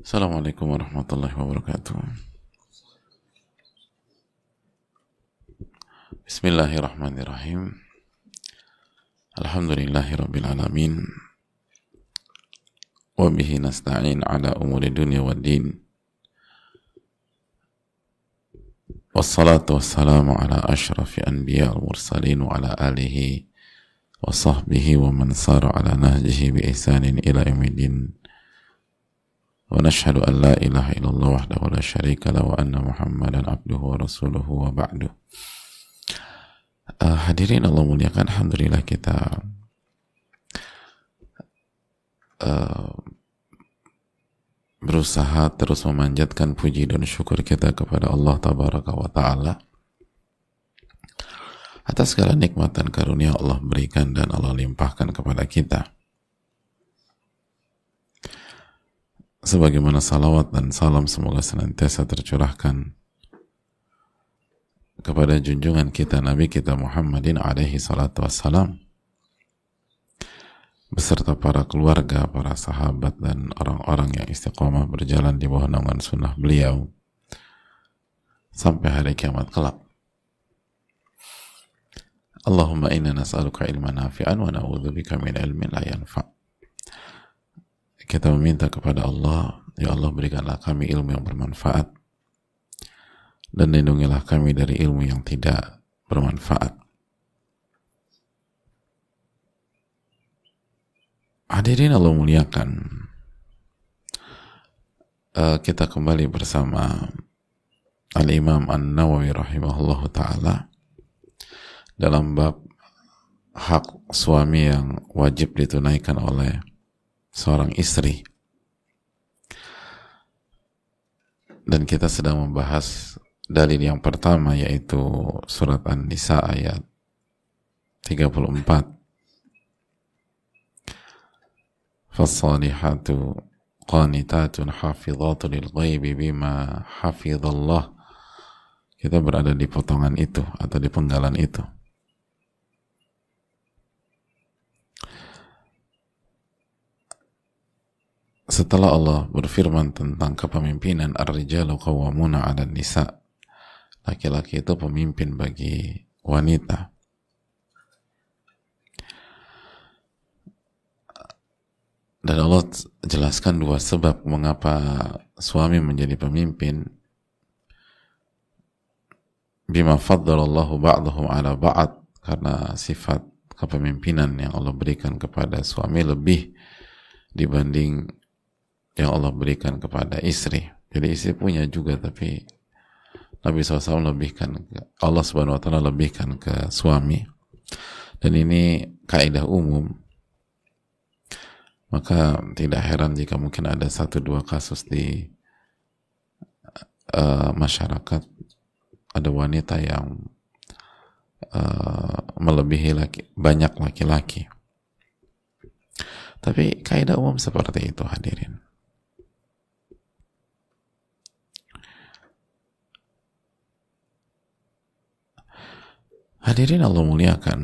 Assalamualaikum warahmatullahi wabarakatuh. Bismillahirrahmanirrahim. Alhamdulillahi rabbil alamin. Wa bihi nasta'in ala umuri dunia wa din. Wassalatu wassalamu ala ashrafi anbiya al-mursalin wa ala alihi wa sahbihi wa man sara ala nahjihi bi ihsanin ila yawmiddin. ونشهد أن لا إله إلا الله وحده لا شريك له وأن محمدا عبده ورسوله وبعده uh, hadirin Allah muliakan Alhamdulillah kita uh, berusaha terus memanjatkan puji dan syukur kita kepada Allah Tabaraka wa Ta'ala atas segala nikmat dan karunia Allah berikan dan Allah limpahkan kepada kita. Sebagaimana salawat dan salam semoga senantiasa tercurahkan kepada junjungan kita Nabi kita Muhammadin alaihi salatu wassalam beserta para keluarga, para sahabat dan orang-orang yang istiqomah berjalan di bawah naungan sunnah beliau sampai hari kiamat kelak. Allahumma inna nas'aluka ilman nafi'an wa na'udzubika min ilmin la yanfa' kita meminta kepada Allah, ya Allah berikanlah kami ilmu yang bermanfaat dan lindungilah kami dari ilmu yang tidak bermanfaat. Hadirin Allah muliakan, uh, kita kembali bersama Al-Imam An-Nawawi rahimahullah ta'ala dalam bab hak suami yang wajib ditunaikan oleh seorang istri. Dan kita sedang membahas dalil yang pertama yaitu surat An-Nisa ayat 34 Fassalihatu qanitatun hafizatu lil ghaibi bima hafizallah. Kita berada di potongan itu atau di penggalan itu setelah Allah berfirman tentang kepemimpinan ar-rijalu qawwamuna 'ala nisa. Laki-laki itu pemimpin bagi wanita. Dan Allah jelaskan dua sebab mengapa suami menjadi pemimpin. Bima faddalallahu ba'dahum ala ba'd karena sifat kepemimpinan yang Allah berikan kepada suami lebih dibanding yang Allah berikan kepada istri. Jadi istri punya juga tapi Nabi SAW lebihkan Allah Subhanahu Wa Taala lebihkan ke suami. Dan ini kaidah umum. Maka tidak heran jika mungkin ada satu dua kasus di uh, masyarakat. Ada wanita yang uh, melebihi laki, banyak laki-laki. Tapi kaidah umum seperti itu hadirin Hadirin Allah muliakan.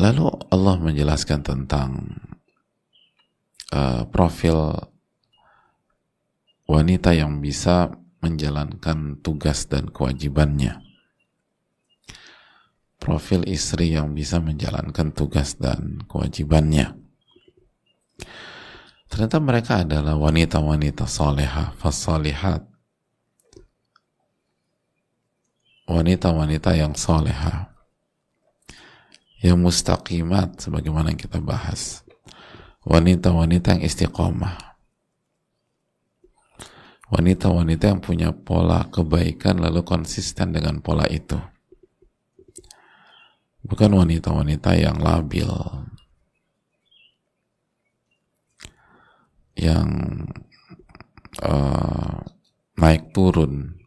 Lalu Allah menjelaskan tentang uh, profil wanita yang bisa menjalankan tugas dan kewajibannya. Profil istri yang bisa menjalankan tugas dan kewajibannya. Ternyata mereka adalah wanita-wanita soleha, fasolihat, wanita-wanita yang soleha yang mustaqimat sebagaimana yang kita bahas. Wanita-wanita yang istiqomah. Wanita-wanita yang punya pola kebaikan lalu konsisten dengan pola itu. Bukan wanita-wanita yang labil. Yang uh, naik turun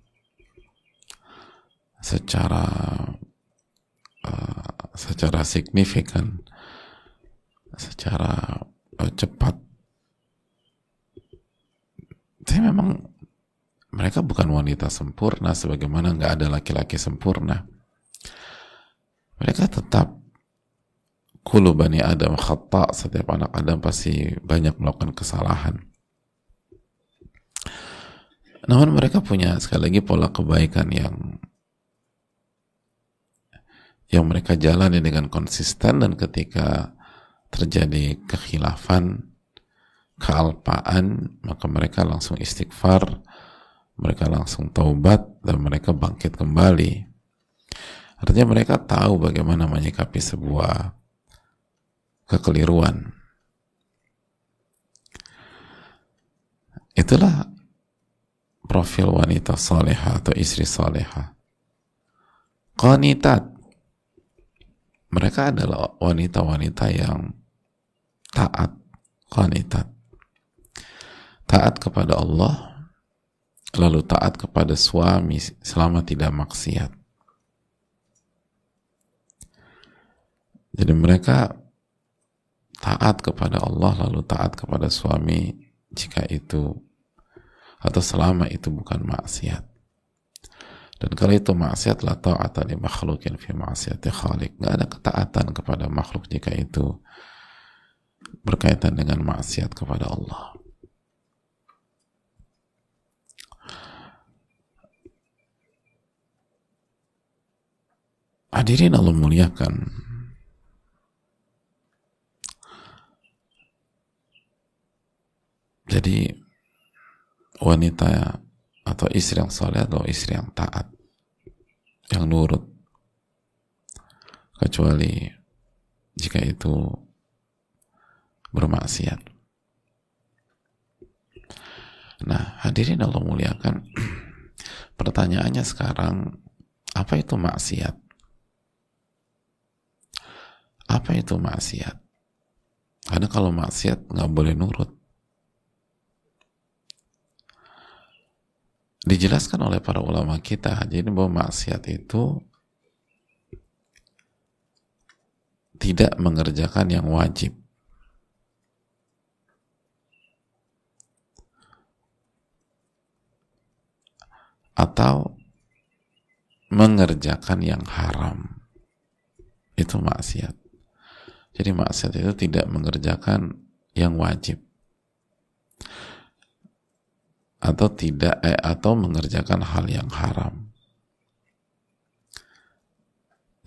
secara uh, secara signifikan secara uh, cepat. Tapi memang mereka bukan wanita sempurna sebagaimana nggak ada laki-laki sempurna. Mereka tetap kulu bani Adam khata setiap anak Adam pasti banyak melakukan kesalahan. Namun mereka punya sekali lagi pola kebaikan yang yang mereka jalani dengan konsisten dan ketika terjadi kekhilafan kealpaan maka mereka langsung istighfar mereka langsung taubat dan mereka bangkit kembali artinya mereka tahu bagaimana menyikapi sebuah kekeliruan. Itulah profil wanita soleha atau istri soleha. Qanitat. Mereka adalah wanita-wanita yang taat. Qanitat. Taat kepada Allah, lalu taat kepada suami selama tidak maksiat. Jadi mereka taat kepada Allah lalu taat kepada suami jika itu atau selama itu bukan maksiat dan kalau itu maksiat la ta'ata li makhlukin fi maksiati khaliq. Nggak ada ketaatan kepada makhluk jika itu berkaitan dengan maksiat kepada Allah. Hadirin Allah muliakan. Jadi wanita atau istri yang soleh atau istri yang taat, yang nurut, kecuali jika itu bermaksiat. Nah, hadirin Allah muliakan. Pertanyaannya sekarang, apa itu maksiat? Apa itu maksiat? Karena kalau maksiat nggak boleh nurut. Dijelaskan oleh para ulama kita. Jadi bahwa maksiat itu tidak mengerjakan yang wajib. Atau mengerjakan yang haram. Itu maksiat. Jadi maksiat itu tidak mengerjakan yang wajib atau tidak eh, atau mengerjakan hal yang haram.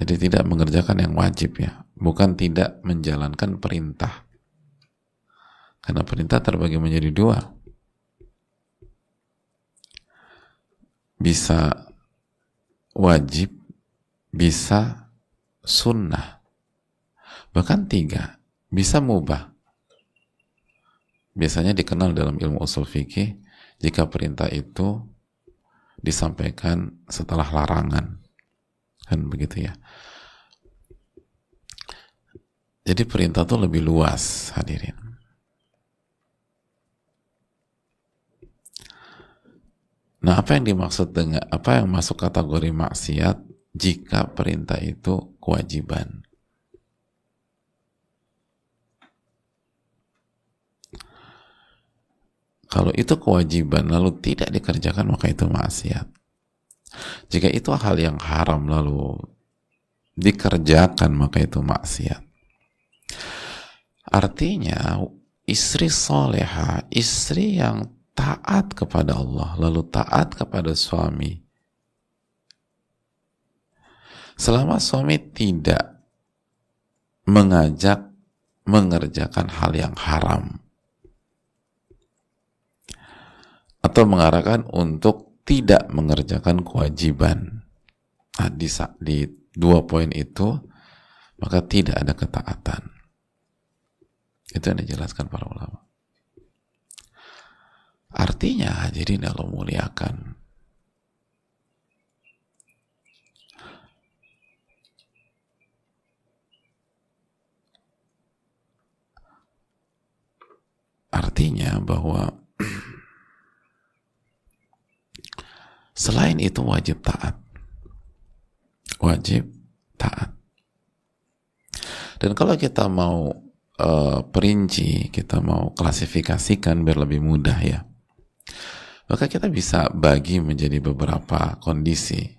Jadi tidak mengerjakan yang wajib ya, bukan tidak menjalankan perintah. Karena perintah terbagi menjadi dua. Bisa wajib, bisa sunnah. Bahkan tiga, bisa mubah. Biasanya dikenal dalam ilmu usul fikih jika perintah itu disampaikan setelah larangan. Kan begitu ya. Jadi perintah itu lebih luas hadirin. Nah apa yang dimaksud dengan apa yang masuk kategori maksiat jika perintah itu kewajiban Kalau itu kewajiban lalu tidak dikerjakan maka itu maksiat. Jika itu hal yang haram lalu dikerjakan maka itu maksiat. Artinya istri soleha, istri yang taat kepada Allah lalu taat kepada suami. Selama suami tidak mengajak mengerjakan hal yang haram, atau mengarahkan untuk tidak mengerjakan kewajiban. Nah, di, di dua poin itu maka tidak ada ketaatan. Itu yang dijelaskan para ulama. Artinya hadirin Allah muliakan. Artinya bahwa Selain itu wajib taat. Wajib taat. Dan kalau kita mau uh, perinci, kita mau klasifikasikan biar lebih mudah ya. Maka kita bisa bagi menjadi beberapa kondisi.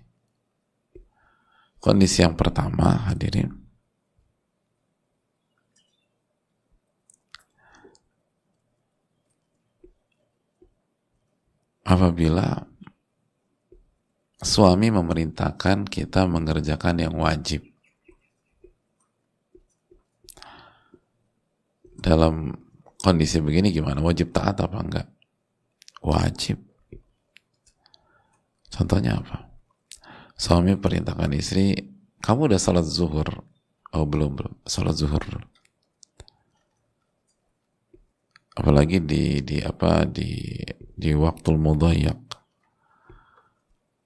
Kondisi yang pertama, hadirin, apabila suami memerintahkan kita mengerjakan yang wajib. Dalam kondisi begini gimana? Wajib taat apa enggak? Wajib. Contohnya apa? Suami perintahkan istri kamu udah salat zuhur? Oh belum belum. Salat zuhur. Apalagi di di apa di di waktu mudayyak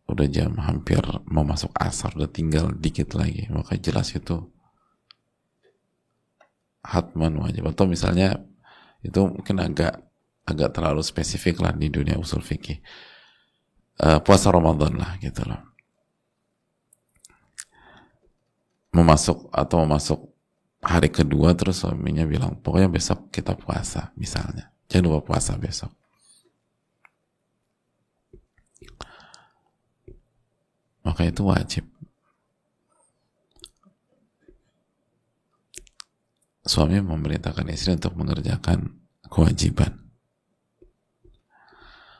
udah jam hampir mau masuk asar udah tinggal dikit lagi. Maka jelas itu hatman wajib atau misalnya itu mungkin agak agak terlalu spesifik lah di dunia usul fikih. Uh, puasa Ramadan lah gitu loh. Memasuk atau memasuk hari kedua terus suaminya bilang pokoknya besok kita puasa misalnya. Jangan lupa puasa besok maka itu wajib. Suami memerintahkan istri untuk mengerjakan kewajiban.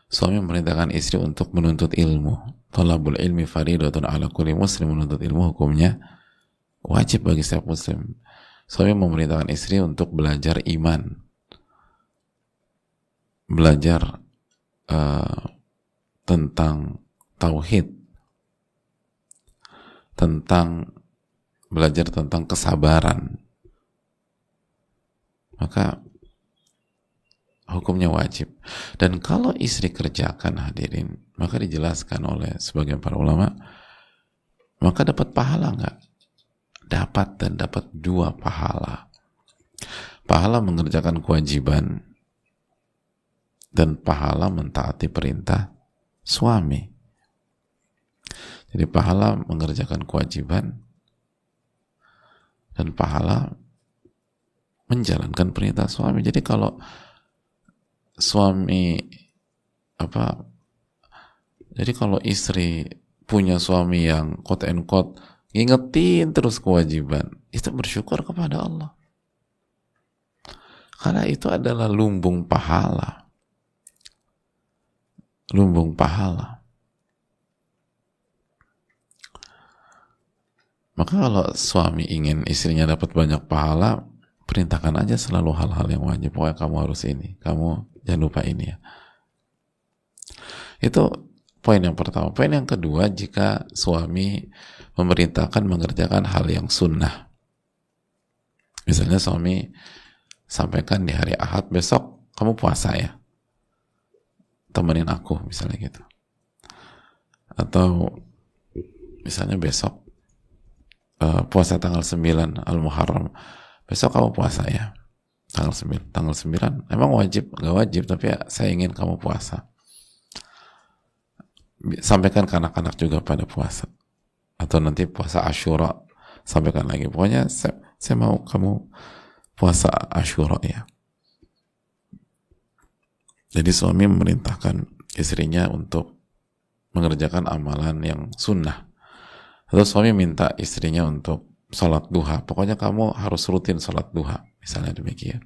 Suami memerintahkan istri untuk menuntut ilmu. Talabul ilmi faridatun ala kulli muslim menuntut ilmu hukumnya wajib bagi setiap muslim. Suami memerintahkan istri untuk belajar iman. Belajar uh, tentang tauhid tentang belajar tentang kesabaran. Maka hukumnya wajib. Dan kalau istri kerjakan hadirin maka dijelaskan oleh sebagian para ulama maka dapat pahala nggak? Dapat dan dapat dua pahala. Pahala mengerjakan kewajiban dan pahala mentaati perintah suami jadi pahala mengerjakan kewajiban dan pahala menjalankan perintah suami. Jadi kalau suami apa jadi kalau istri punya suami yang quote and quote ngingetin terus kewajiban, itu bersyukur kepada Allah. Karena itu adalah lumbung pahala. Lumbung pahala. Maka kalau suami ingin istrinya dapat banyak pahala, perintahkan aja selalu hal-hal yang wajib. Pokoknya kamu harus ini, kamu jangan lupa ini ya. Itu poin yang pertama. Poin yang kedua, jika suami memerintahkan mengerjakan hal yang sunnah. Misalnya suami sampaikan di hari Ahad besok kamu puasa ya. Temenin aku misalnya gitu. Atau misalnya besok uh, puasa tanggal 9 Al-Muharram. Besok kamu puasa ya? Tanggal 9 tanggal 9 emang wajib nggak wajib tapi ya, saya ingin kamu puasa. Sampaikan ke anak-anak juga pada puasa. Atau nanti puasa Ashura sampaikan lagi. Pokoknya saya, saya mau kamu puasa Ashura ya. Jadi suami memerintahkan istrinya untuk mengerjakan amalan yang sunnah atau suami minta istrinya untuk sholat duha. Pokoknya kamu harus rutin sholat duha misalnya demikian.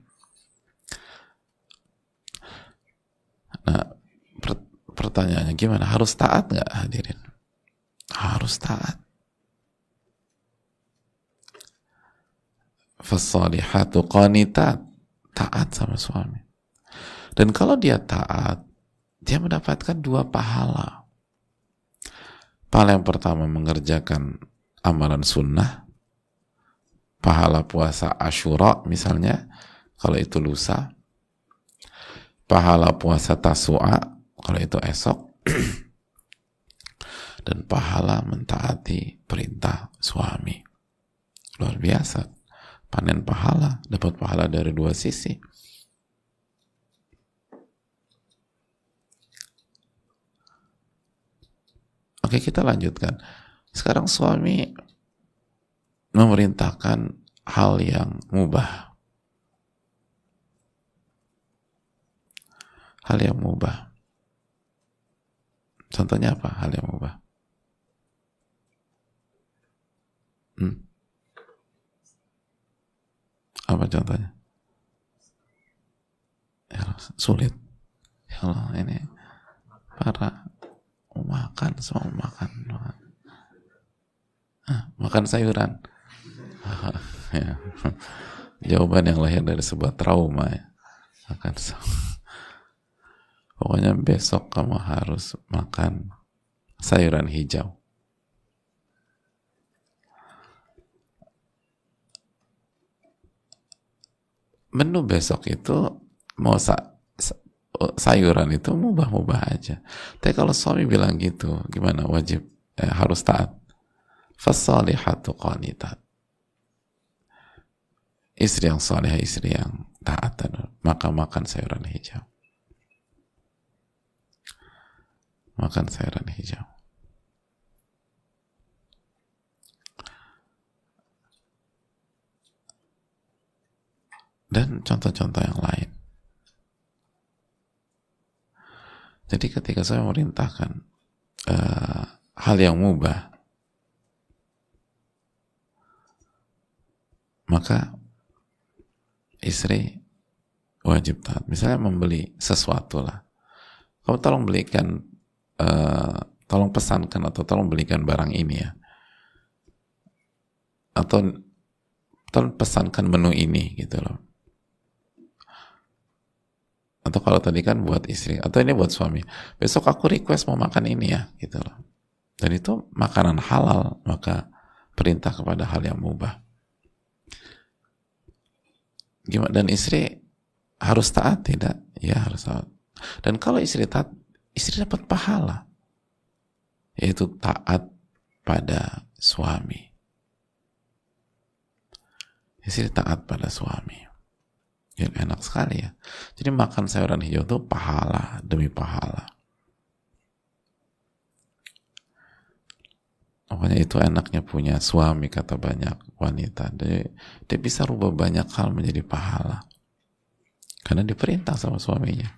Nah per pertanyaannya gimana? Harus taat nggak hadirin? Harus taat. Fasalihatu qanitat. Taat sama suami. Dan kalau dia taat dia mendapatkan dua pahala Pahala yang pertama mengerjakan amalan sunnah, pahala puasa Ashura misalnya, kalau itu lusa, pahala puasa Tasua kalau itu esok, dan pahala mentaati perintah suami. Luar biasa. Panen pahala, dapat pahala dari dua sisi. Oke, kita lanjutkan. Sekarang suami memerintahkan hal yang mubah. Hal yang mubah. Contohnya apa hal yang mubah? Hmm? Apa contohnya? Ya, sulit. Ya Allah, ini para makan semua makan makan, ah, makan sayuran. Ya. jawaban yang lahir dari sebuah trauma ya. Makan pokoknya besok kamu harus makan sayuran hijau. Menu besok itu mau sa sayuran itu mubah-mubah aja. Tapi kalau suami bilang gitu, gimana? Wajib eh, harus taat. Fasalihatu qanitat. Istri yang salih, istri yang taat, maka makan sayuran hijau. Makan sayuran hijau. Dan contoh-contoh yang lain. Jadi ketika saya memerintahkan uh, hal yang mubah, maka istri wajib taat. Misalnya membeli sesuatu lah, kamu tolong belikan, uh, tolong pesankan atau tolong belikan barang ini ya, atau tolong pesankan menu ini gitu loh atau kalau tadi kan buat istri atau ini buat suami. Besok aku request mau makan ini ya gitu loh. Dan itu makanan halal maka perintah kepada hal yang mubah. Gimana? Dan istri harus taat tidak? Ya harus taat. Dan kalau istri taat istri dapat pahala. Yaitu taat pada suami. Istri taat pada suami Enak sekali ya. Jadi makan sayuran hijau itu pahala demi pahala. Pokoknya itu enaknya punya suami kata banyak wanita. Dia, dia bisa rubah banyak hal menjadi pahala. Karena diperintah sama suaminya.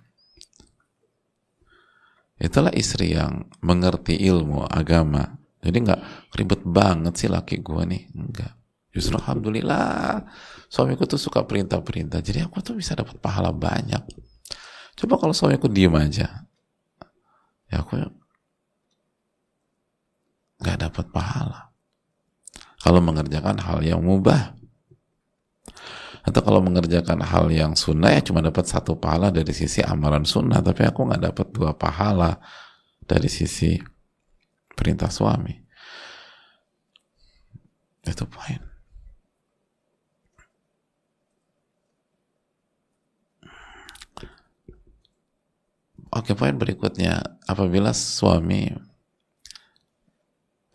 Itulah istri yang mengerti ilmu agama. Jadi nggak ribet banget sih laki gue nih. Enggak. Justru alhamdulillah suamiku tuh suka perintah-perintah. Jadi aku tuh bisa dapat pahala banyak. Coba kalau suamiku diem aja, ya aku nggak dapat pahala. Kalau mengerjakan hal yang mubah, atau kalau mengerjakan hal yang sunnah ya cuma dapat satu pahala dari sisi amalan sunnah, tapi aku nggak dapat dua pahala dari sisi perintah suami. Itu poin. Oke, poin berikutnya, apabila suami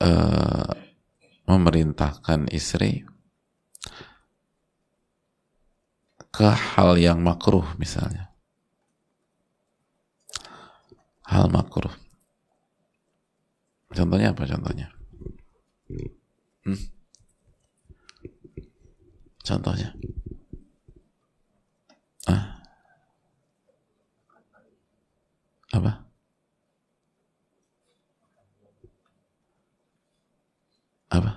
uh, memerintahkan istri ke hal yang makruh misalnya. Hal makruh. Contohnya apa contohnya? Hmm? Contohnya? Ah? Apa? Apa?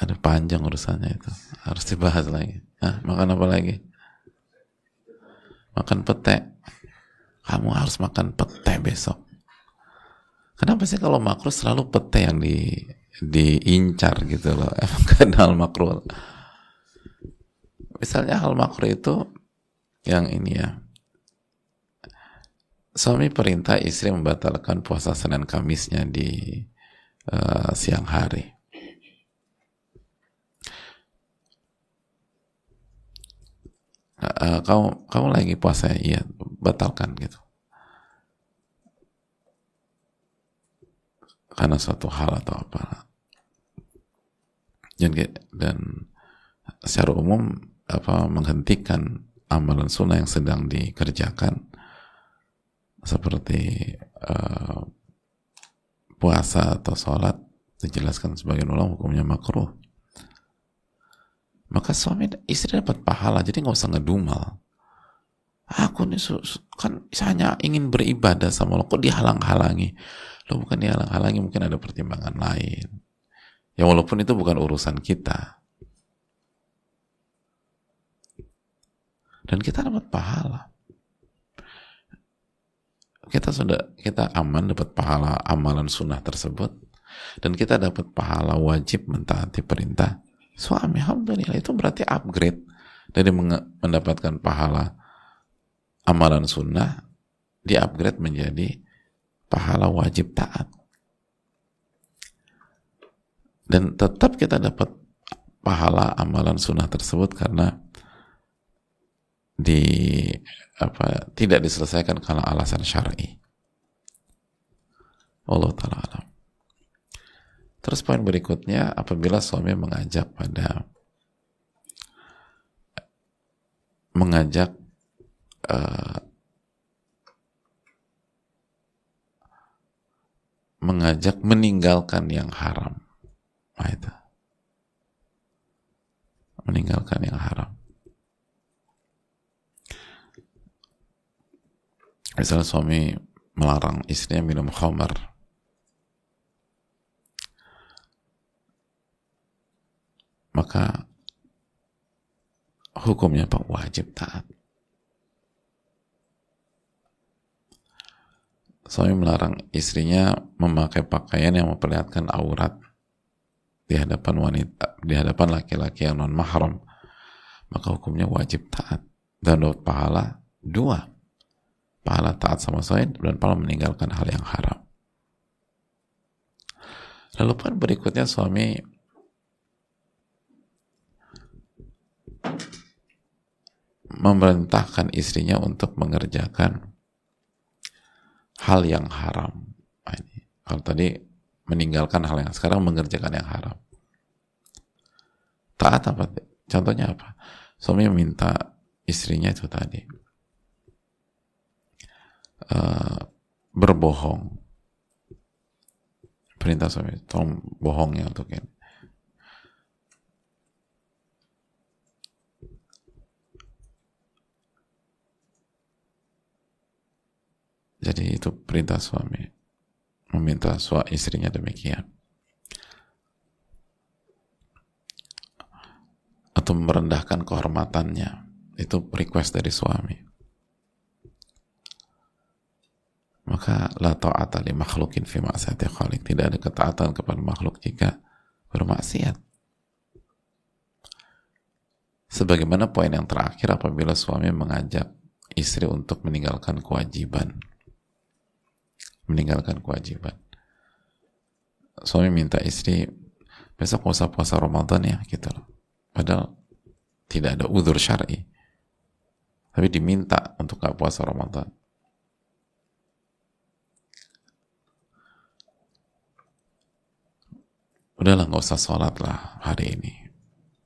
Ada panjang urusannya itu. Harus dibahas lagi. Hah? Makan apa lagi? Makan pete. Kamu harus makan pete besok. Kenapa sih kalau makro selalu pete yang di diincar gitu loh? Emang kenal makro misalnya hal makro itu yang ini ya. Suami perintah istri membatalkan puasa Senin Kamisnya di uh, siang hari. Uh, kamu kamu lagi puasa iya batalkan gitu. Karena suatu hal atau apa. Dan dan secara umum apa menghentikan amalan sunnah yang sedang dikerjakan. Seperti uh, puasa atau sholat dijelaskan sebagai ulama hukumnya makruh. Maka suami istri dapat pahala jadi nggak usah ngedumal. Aku nih kan hanya ingin beribadah sama lo kok dihalang-halangi? Lo bukan dihalang-halangi mungkin ada pertimbangan lain. Ya walaupun itu bukan urusan kita dan kita dapat pahala. Kita sudah kita aman dapat pahala amalan sunnah tersebut. Dan kita dapat pahala wajib mentaati perintah suami. Alhamdulillah itu berarti upgrade dari mendapatkan pahala amalan sunnah di upgrade menjadi pahala wajib taat. Dan tetap kita dapat pahala amalan sunnah tersebut karena di apa tidak diselesaikan karena alasan syar'i. Allah taala alam. Terus poin berikutnya apabila suami mengajak pada mengajak uh, mengajak meninggalkan yang haram. Nah, itu. Meninggalkan yang haram. Misalnya suami melarang istrinya minum khamar. Maka hukumnya apa wajib taat. Suami melarang istrinya memakai pakaian yang memperlihatkan aurat di hadapan wanita di hadapan laki-laki yang non mahram. Maka hukumnya wajib taat. Dan dapat pahala dua pahala taat sama saya dan pahala meninggalkan hal yang haram. Lalu poin berikutnya suami memerintahkan istrinya untuk mengerjakan hal yang haram. Nah. Kalau tadi meninggalkan hal yang sekarang mengerjakan yang haram. Taat apa? Contohnya apa? Suami meminta istrinya itu tadi uh, berbohong. Perintah suami tolong bohong ya untuk ini. Jadi itu perintah suami meminta suami istrinya demikian. Atau merendahkan kehormatannya. Itu request dari suami maka la ta'ata li makhlukin fi ma'siyati khaliq. Tidak ada ketaatan kepada makhluk jika bermaksiat. Sebagaimana poin yang terakhir apabila suami mengajak istri untuk meninggalkan kewajiban. Meninggalkan kewajiban. Suami minta istri besok puasa puasa Ramadan ya gitu loh. Padahal tidak ada udur syar'i. Tapi diminta untuk gak puasa Ramadan udahlah nggak usah sholat lah hari ini.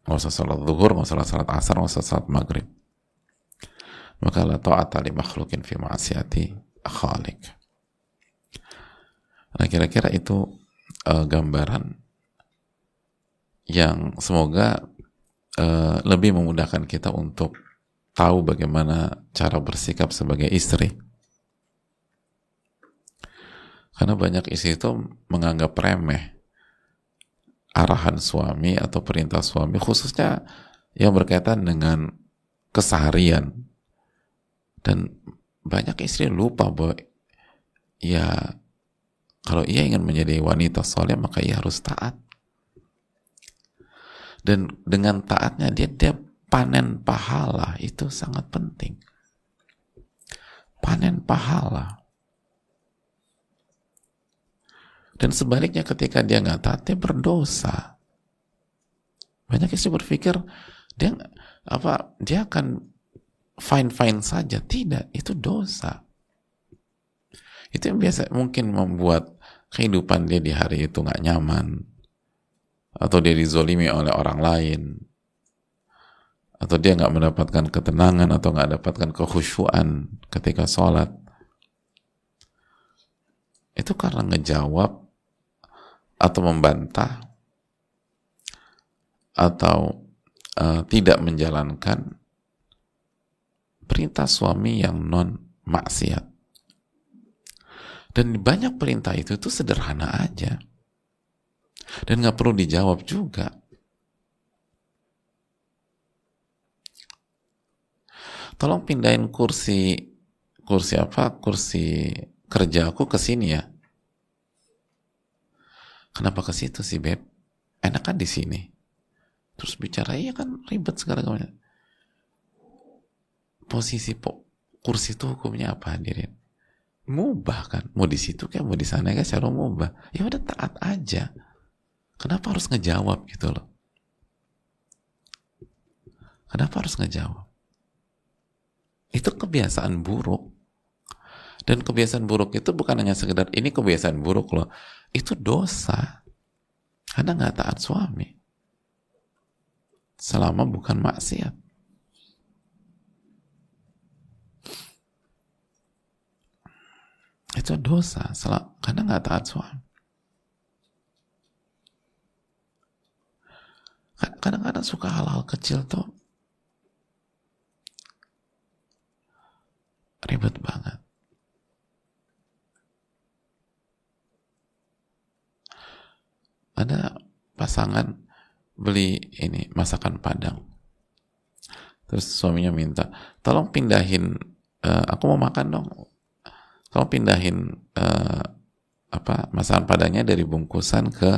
Nggak usah sholat zuhur nggak usah sholat asar nggak usah sholat maghrib. Maka la ta'ata li makhlukin fi ma'asiyati khalik nah kira-kira itu uh, gambaran yang semoga uh, lebih memudahkan kita untuk tahu bagaimana cara bersikap sebagai istri. Karena banyak istri itu menganggap remeh arahan suami atau perintah suami khususnya yang berkaitan dengan keseharian. Dan banyak istri lupa bahwa ya kalau ia ingin menjadi wanita soleh maka ia harus taat. Dan dengan taatnya dia dia panen pahala itu sangat penting. Panen pahala Dan sebaliknya ketika dia nggak taat, dia berdosa. Banyak istri berpikir dia apa dia akan fine fine saja. Tidak, itu dosa. Itu yang biasa mungkin membuat kehidupan dia di hari itu nggak nyaman, atau dia dizolimi oleh orang lain, atau dia nggak mendapatkan ketenangan atau nggak dapatkan kekhusyuan ketika sholat. Itu karena ngejawab atau membantah atau uh, tidak menjalankan perintah suami yang non maksiat. Dan banyak perintah itu itu sederhana aja. Dan nggak perlu dijawab juga. tolong pindahin kursi kursi apa kursi kerja aku ke sini ya kenapa ke situ sih beb? Enak kan di sini. Terus bicara iya kan ribet galanya. Posisi po, kursi itu hukumnya apa hadirin? Mubah kan? Mau di situ kayak mau di sana kayak secara mubah. Ya udah taat aja. Kenapa harus ngejawab gitu loh? Kenapa harus ngejawab? Itu kebiasaan buruk dan kebiasaan buruk itu bukan hanya sekedar ini kebiasaan buruk loh. Itu dosa. Karena nggak taat suami. Selama bukan maksiat. Itu dosa karena nggak taat suami. Kadang-kadang suka hal-hal kecil tuh ribet banget ada pasangan beli ini masakan padang. Terus suaminya minta tolong pindahin uh, aku mau makan dong. Tolong pindahin uh, apa masakan padangnya dari bungkusan ke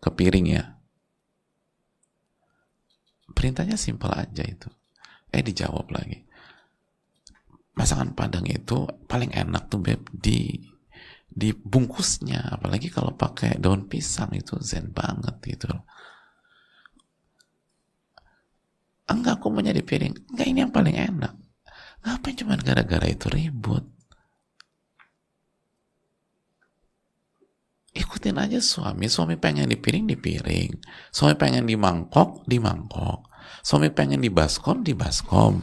ke piring ya. Perintahnya simpel aja itu. Eh dijawab lagi. Masakan padang itu paling enak tuh beb di di bungkusnya apalagi kalau pakai daun pisang itu zen banget gitu. Enggak aku mau jadi piring. Enggak ini yang paling enak. Ngapain cuma gara-gara itu ribut? Ikutin aja suami. Suami pengen di piring di piring. Suami pengen di mangkok di mangkok. Suami pengen di baskom di baskom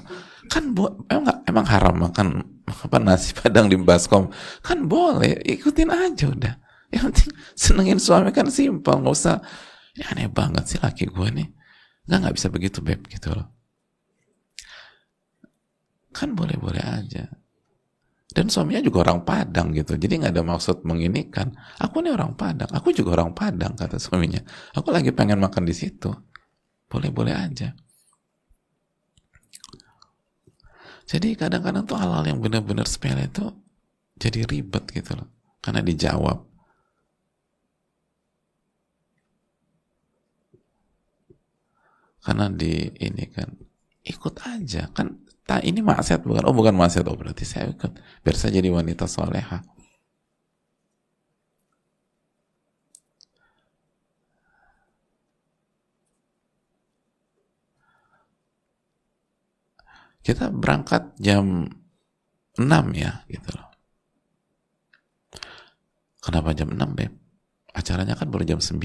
kan bo emang emang haram makan apa nasi padang di baskom. Kan boleh ikutin aja udah. Yang penting senengin suami kan simpel nggak usah. Ini aneh banget sih laki gue nih. Nggak nggak bisa begitu beb gitu loh. Kan boleh boleh aja. Dan suaminya juga orang Padang gitu jadi nggak ada maksud menginikan aku nih orang Padang aku juga orang Padang kata suaminya. Aku lagi pengen makan di situ. Boleh boleh aja Jadi kadang-kadang tuh hal-hal yang benar-benar sepele itu jadi ribet gitu loh. Karena dijawab. Karena di ini kan ikut aja kan tak ini maksiat bukan oh bukan maksiat oh berarti saya ikut biar saya jadi wanita soleha kita berangkat jam 6 ya gitu loh. Kenapa jam 6 Beb? acaranya kan baru jam 9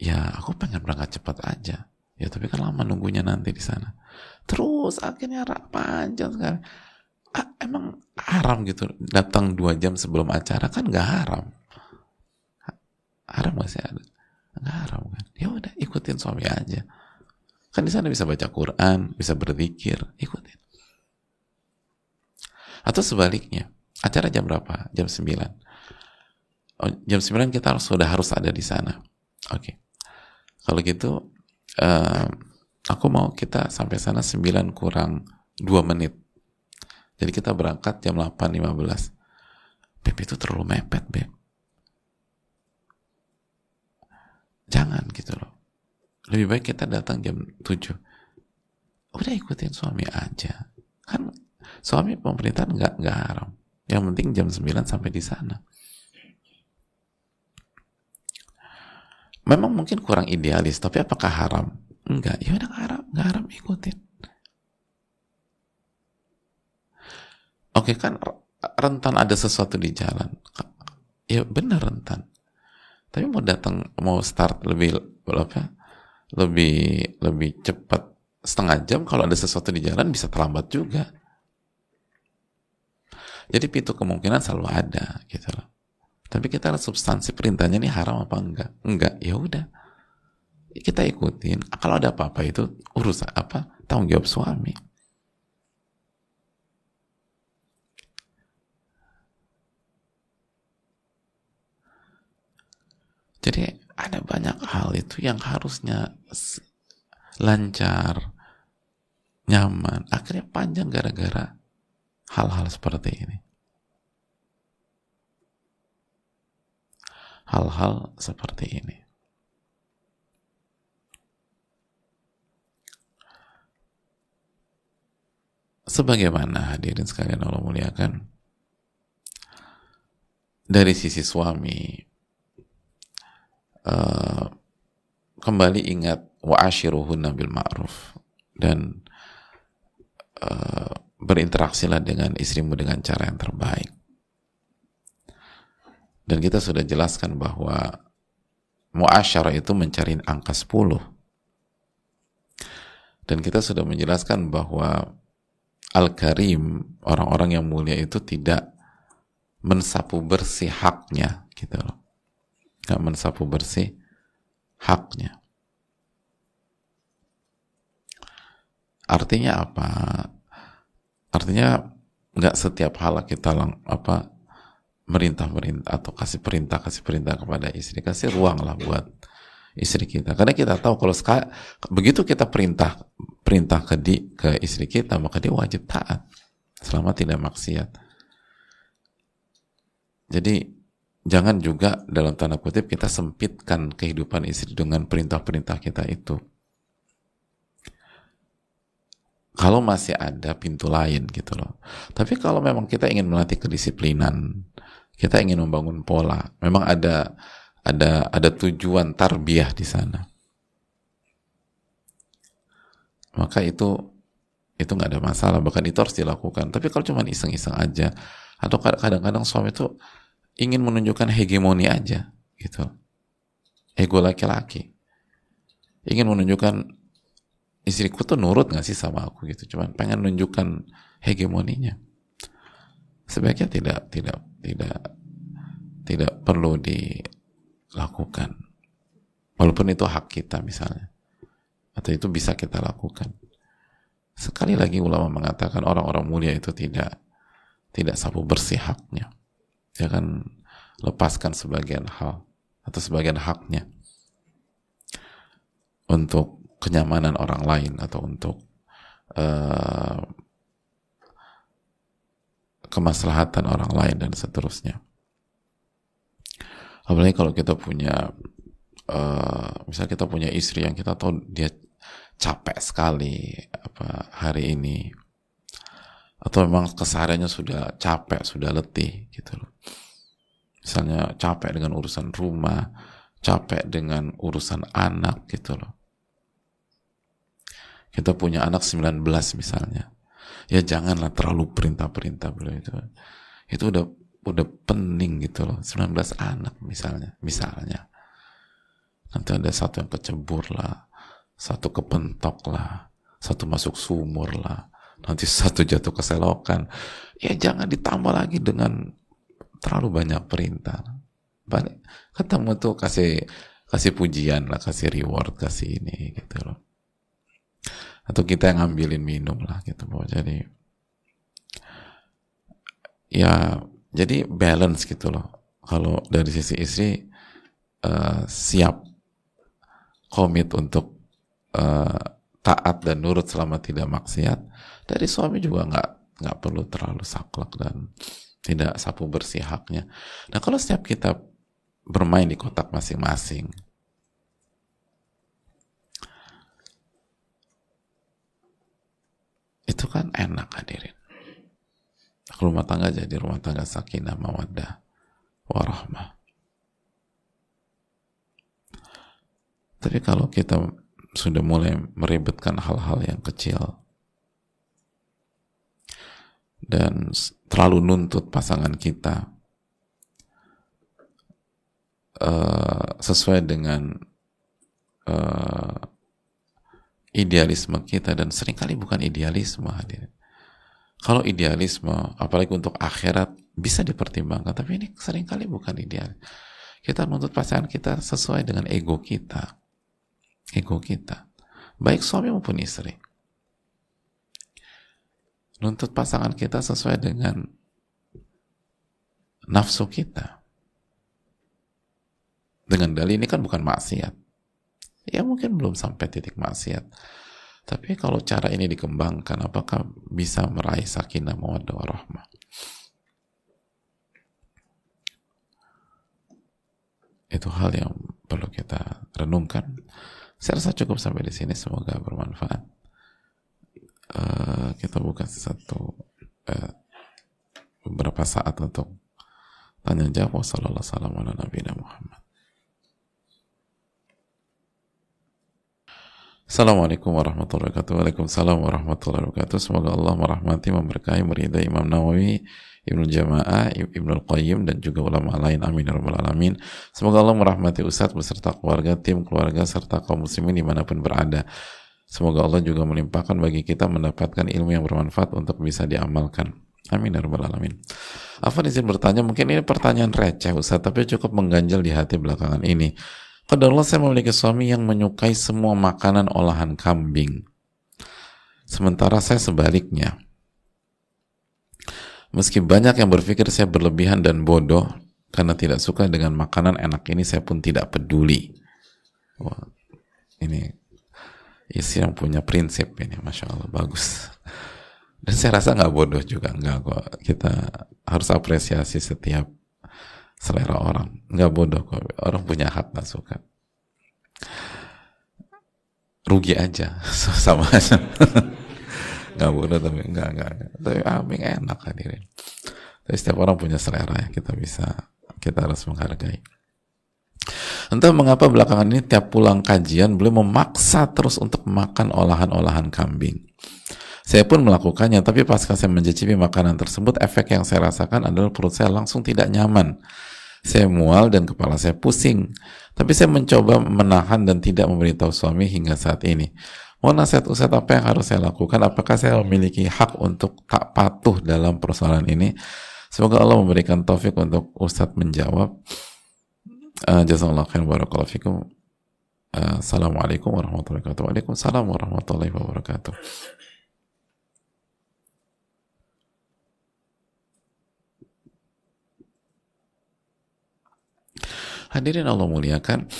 ya aku pengen berangkat cepat aja. Ya tapi kan lama nunggunya nanti di sana. Terus akhirnya rak panjang sekali. Ah, emang haram gitu datang dua jam sebelum acara? Kan nggak haram. Haram gak sih? Ada? Nggak haram kan? Ya udah ikutin suami aja Kan di sana bisa baca Quran, bisa berzikir, ikutin. Atau sebaliknya, acara jam berapa? Jam 9. Oh, jam 9 kita harus, sudah harus ada di sana. Oke. Okay. Kalau gitu, uh, aku mau kita sampai sana 9 kurang 2 menit. Jadi kita berangkat jam 8.15. Beb itu terlalu mepet, Beb. Jangan gitu loh lebih baik kita datang jam 7 udah ikutin suami aja. Kan suami pemerintahan nggak nggak haram. Yang penting jam 9 sampai di sana. Memang mungkin kurang idealis tapi apakah haram? Enggak ya udah haram nggak haram ikutin. Oke kan rentan ada sesuatu di jalan. Ya benar rentan. Tapi mau datang mau start lebih apa lebih lebih cepat setengah jam kalau ada sesuatu di jalan bisa terlambat juga. Jadi pintu kemungkinan selalu ada gitu loh. Tapi kita lihat substansi perintahnya ini haram apa enggak? Enggak ya udah. Kita ikutin. Kalau ada apa-apa itu urus apa tanggung jawab suami. Jadi ada banyak hal itu yang harusnya lancar nyaman. Akhirnya panjang gara-gara hal-hal seperti ini. Hal-hal seperti ini. Sebagaimana hadirin sekalian Allah muliakan, dari sisi suami, uh, kembali ingat wa ashiruhunna bil ma'ruf dan uh, berinteraksilah dengan istrimu dengan cara yang terbaik. Dan kita sudah jelaskan bahwa muasyarah itu mencari angka 10. Dan kita sudah menjelaskan bahwa Al-Karim, orang-orang yang mulia itu tidak mensapu bersih haknya gitu loh. Gak mensapu bersih haknya. Artinya apa? Artinya nggak setiap hal kita lang, apa merintah merintah atau kasih perintah kasih perintah kepada istri kasih ruang lah buat istri kita karena kita tahu kalau sekali, begitu kita perintah perintah ke di, ke istri kita maka dia wajib taat selama tidak maksiat jadi jangan juga dalam tanda kutip kita sempitkan kehidupan istri dengan perintah-perintah kita itu. Kalau masih ada pintu lain gitu loh. Tapi kalau memang kita ingin melatih kedisiplinan, kita ingin membangun pola, memang ada ada ada tujuan tarbiyah di sana. Maka itu itu nggak ada masalah, bahkan itu harus dilakukan. Tapi kalau cuma iseng-iseng aja, atau kadang-kadang suami itu ingin menunjukkan hegemoni aja gitu. Ego laki-laki. Ingin menunjukkan istriku tuh nurut gak sih sama aku gitu. Cuman pengen menunjukkan hegemoninya. Sebaiknya tidak tidak tidak tidak perlu dilakukan. Walaupun itu hak kita misalnya. Atau itu bisa kita lakukan. Sekali lagi ulama mengatakan orang-orang mulia itu tidak tidak sapu bersih haknya dia akan lepaskan sebagian hal atau sebagian haknya untuk kenyamanan orang lain atau untuk uh, kemaslahatan orang lain dan seterusnya. Apalagi kalau kita punya, uh, misalnya kita punya istri yang kita tahu dia capek sekali apa hari ini, atau memang kesehariannya sudah capek, sudah letih gitu loh. Misalnya capek dengan urusan rumah, capek dengan urusan anak gitu loh. Kita punya anak 19 misalnya. Ya janganlah terlalu perintah-perintah beliau itu. Itu udah udah pening gitu loh. 19 anak misalnya, misalnya. Nanti ada satu yang kecebur lah, satu kepentok lah, satu masuk sumur lah, nanti satu jatuh ke selokan ya jangan ditambah lagi dengan terlalu banyak perintah. Balik ketemu tuh kasih kasih pujian lah kasih reward kasih ini gitu loh. Atau kita yang ngambilin minum lah gitu loh. Jadi ya jadi balance gitu loh. Kalau dari sisi istri uh, siap komit untuk uh, taat dan nurut selama tidak maksiat dari suami juga nggak nggak perlu terlalu saklek dan tidak sapu bersih haknya. Nah kalau setiap kita bermain di kotak masing-masing, itu kan enak hadirin. Rumah tangga jadi rumah tangga sakinah mawaddah warahmah. Tapi kalau kita sudah mulai meribetkan hal-hal yang kecil, dan terlalu nuntut pasangan kita uh, sesuai dengan uh, idealisme kita dan sering kali bukan idealisme hadir. Kalau idealisme, apalagi untuk akhirat bisa dipertimbangkan, tapi ini sering kali bukan ideal. Kita menuntut pasangan kita sesuai dengan ego kita, ego kita, baik suami maupun istri nuntut pasangan kita sesuai dengan nafsu kita. Dengan dalil ini kan bukan maksiat. Ya mungkin belum sampai titik maksiat. Tapi kalau cara ini dikembangkan, apakah bisa meraih sakinah mawaddah warahmah? Itu hal yang perlu kita renungkan. Saya rasa cukup sampai di sini. Semoga bermanfaat. Uh, kita buka satu uh, beberapa saat untuk tanya jawab. Wassalamualaikum Muhammad. Assalamualaikum warahmatullahi wabarakatuh. Waalaikumsalam warahmatullahi wabarakatuh. Semoga Allah merahmati, memberkahi, meridai Imam Nawawi, Ibnu Jamaah, Ibnu Qayyim dan juga ulama lain. Amin ya rabbal alamin. Semoga Allah merahmati Ustadz beserta keluarga, tim keluarga serta kaum muslimin di mana pun berada. Semoga Allah juga melimpahkan bagi kita mendapatkan ilmu yang bermanfaat untuk bisa diamalkan. Amin ya alamin. Afan izin bertanya, mungkin ini pertanyaan receh Ustadz, tapi cukup mengganjal di hati belakangan ini. Allah saya memiliki suami yang menyukai semua makanan olahan kambing. Sementara saya sebaliknya. Meski banyak yang berpikir saya berlebihan dan bodoh karena tidak suka dengan makanan enak ini, saya pun tidak peduli. Wah, ini istri yang punya prinsip ini, masya Allah bagus. Dan saya rasa nggak bodoh juga, nggak kok. Kita harus apresiasi setiap selera orang. Nggak bodoh kok. Orang punya hak nggak suka. Rugi aja sama aja. Nggak bodoh tapi nggak nggak tapi aming ah, enak hadirin. Tapi setiap orang punya selera ya kita bisa kita harus menghargai entah mengapa belakangan ini tiap pulang kajian beliau memaksa terus untuk makan olahan-olahan kambing saya pun melakukannya, tapi pas saya mencicipi makanan tersebut, efek yang saya rasakan adalah perut saya langsung tidak nyaman saya mual dan kepala saya pusing. Tapi saya mencoba menahan dan tidak memberitahu suami hingga saat ini. Mohon nasihat Ustaz apa yang harus saya lakukan? Apakah saya memiliki hak untuk tak patuh dalam persoalan ini? Semoga Allah memberikan taufik untuk Ustadz menjawab. Uh, Jazakallah khair barakallahu fikum. Uh, Assalamualaikum warahmatullahi wabarakatuh. Waalaikumsalam warahmatullahi wabarakatuh. Hadirin Allah muliakan,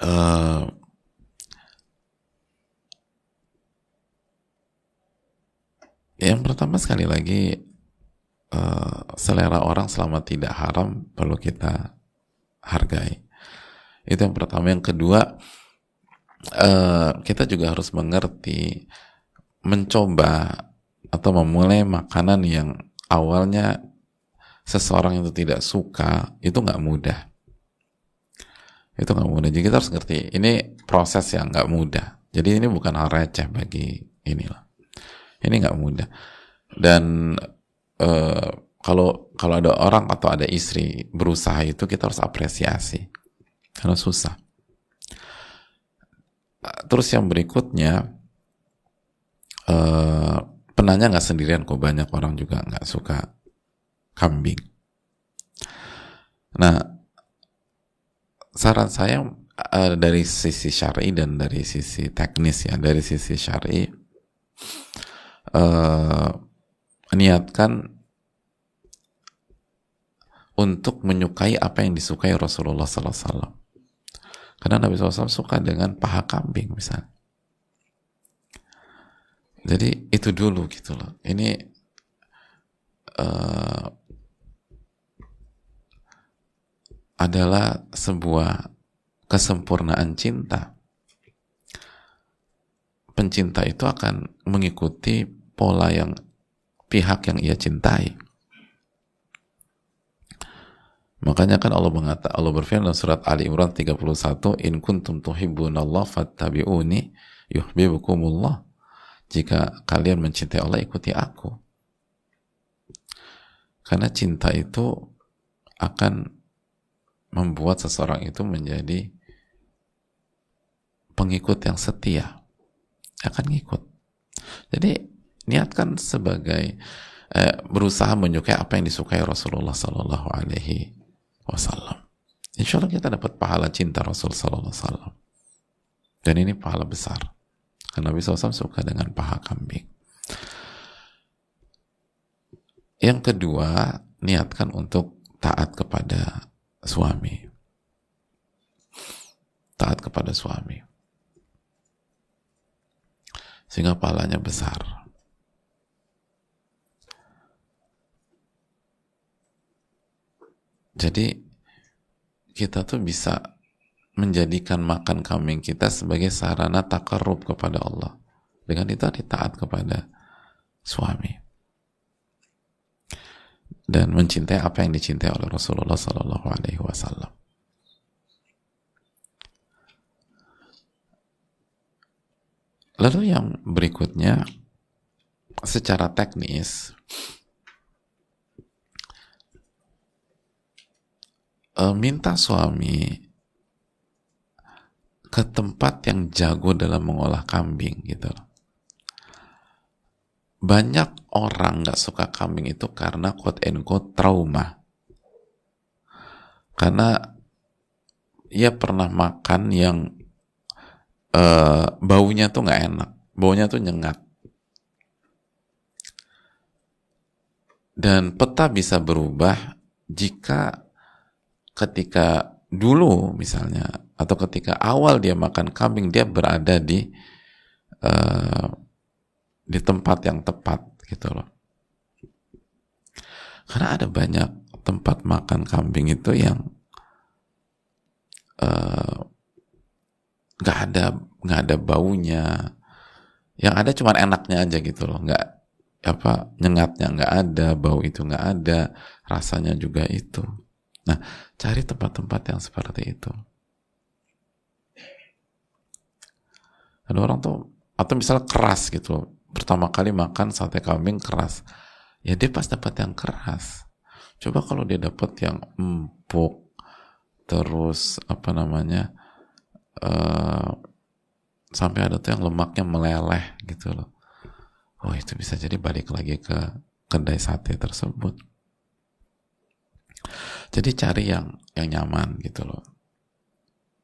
uh, yang pertama sekali lagi uh, selera orang selama tidak haram perlu kita hargai. Itu yang pertama. Yang kedua, uh, kita juga harus mengerti mencoba atau memulai makanan yang awalnya seseorang itu tidak suka itu nggak mudah. Itu nggak mudah. Jadi kita harus ngerti ini proses yang nggak mudah. Jadi ini bukan hal receh bagi inilah. Ini nggak mudah. Dan uh, kalau kalau ada orang atau ada istri berusaha itu kita harus apresiasi. Karena susah. Terus yang berikutnya uh, penanya nggak sendirian kok. Banyak orang juga nggak suka kambing. Nah, saran saya uh, dari sisi syari dan dari sisi teknis ya, dari sisi syari uh, niatkan untuk menyukai apa yang disukai Rasulullah SAW. Karena Nabi SAW suka dengan paha kambing misalnya. Jadi itu dulu gitu loh. Ini uh, adalah sebuah kesempurnaan cinta. Pencinta itu akan mengikuti pola yang pihak yang ia cintai. Makanya kan Allah mengata Allah berfirman dalam surat Ali Imran 31, "In kuntum Allah fattabi'uni yuhibbukumullah." Jika kalian mencintai Allah, ikuti aku. Karena cinta itu akan membuat seseorang itu menjadi pengikut yang setia akan ngikut jadi niatkan sebagai eh, berusaha menyukai apa yang disukai Rasulullah Sallallahu Alaihi Wasallam Insya Allah kita dapat pahala cinta Rasul Sallallahu Alaihi Wasallam dan ini pahala besar karena Nabi SAW suka dengan paha kambing yang kedua niatkan untuk taat kepada suami. Taat kepada suami. sehingga pahalanya besar. Jadi kita tuh bisa menjadikan makan kambing kita sebagai sarana takarub kepada Allah. Dengan itu taat kepada suami. Dan mencintai apa yang dicintai oleh Rasulullah Sallallahu Alaihi Wasallam. Lalu yang berikutnya, secara teknis, uh, minta suami ke tempat yang jago dalam mengolah kambing gitu Banyak orang nggak suka kambing itu karena quote and quote trauma. Karena ia pernah makan yang uh, baunya tuh nggak enak, baunya tuh nyengat. Dan peta bisa berubah jika ketika dulu misalnya atau ketika awal dia makan kambing dia berada di uh, di tempat yang tepat gitu loh. Karena ada banyak tempat makan kambing itu yang eh, nggak uh, ada nggak ada baunya. Yang ada cuma enaknya aja gitu loh. Nggak apa nyengatnya nggak ada bau itu nggak ada rasanya juga itu Nah, cari tempat-tempat yang seperti itu. Ada orang tuh, atau misalnya keras gitu, pertama kali makan sate kambing keras, ya dia pas dapat yang keras. Coba kalau dia dapat yang empuk, terus apa namanya, uh, sampai ada tuh yang lemaknya meleleh gitu loh. Oh itu bisa jadi balik lagi ke kedai sate tersebut. Jadi cari yang yang nyaman gitu loh.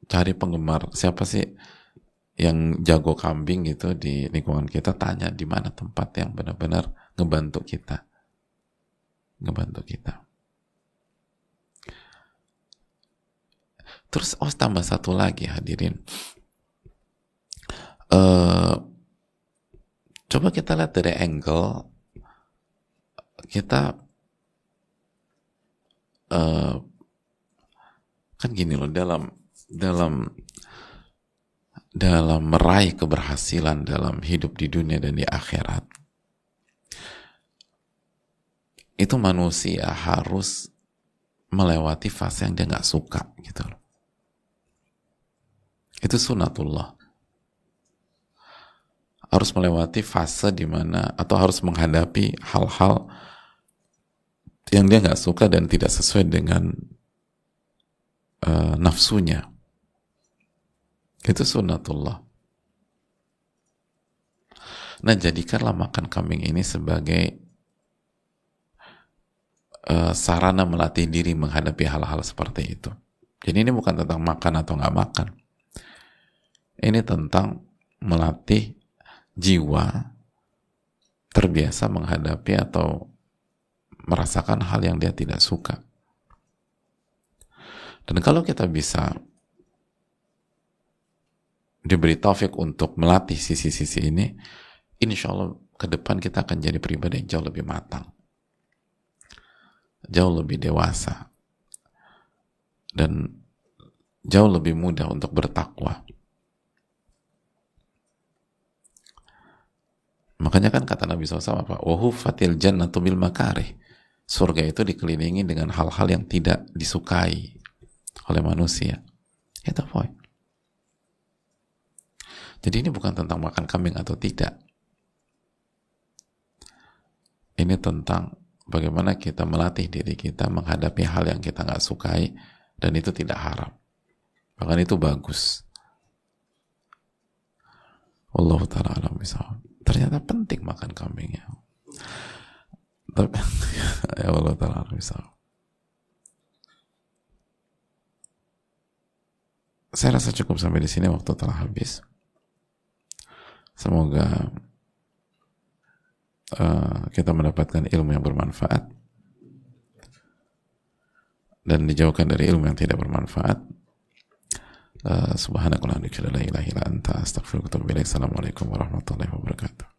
Cari penggemar siapa sih yang jago kambing gitu di lingkungan kita tanya di mana tempat yang benar-benar ngebantu kita. Ngebantu kita. Terus oh tambah satu lagi hadirin. Uh, coba kita lihat dari angle kita uh, kan gini loh dalam dalam dalam meraih keberhasilan dalam hidup di dunia dan di akhirat itu manusia harus melewati fase yang dia nggak suka gitu loh. Itu sunatullah. Harus melewati fase di mana atau harus menghadapi hal-hal yang dia nggak suka dan tidak sesuai dengan uh, nafsunya. Itu sunnatullah. Nah jadikanlah makan kambing ini sebagai uh, sarana melatih diri menghadapi hal-hal seperti itu. Jadi ini bukan tentang makan atau nggak makan. Ini tentang melatih jiwa terbiasa menghadapi atau merasakan hal yang dia tidak suka. Dan kalau kita bisa diberi taufik untuk melatih sisi-sisi ini, insya Allah ke depan kita akan jadi pribadi yang jauh lebih matang, jauh lebih dewasa, dan jauh lebih mudah untuk bertakwa. Makanya kan kata Nabi SAW apa? Wahu fatil jannatu bil makarih surga itu dikelilingi dengan hal-hal yang tidak disukai oleh manusia. Itu poin. Jadi ini bukan tentang makan kambing atau tidak. Ini tentang bagaimana kita melatih diri kita menghadapi hal yang kita nggak sukai dan itu tidak haram. Bahkan itu bagus. Allah taala alam Ternyata penting makan kambingnya tapi ya Allah taala misal. Saya rasa cukup sampai di sini waktu telah habis. Semoga uh, kita mendapatkan ilmu yang bermanfaat. Dan dijauhkan dari ilmu yang tidak bermanfaat. Uh, subhanakallahumma la ilaha illa anta assalamualaikum warahmatullahi wabarakatuh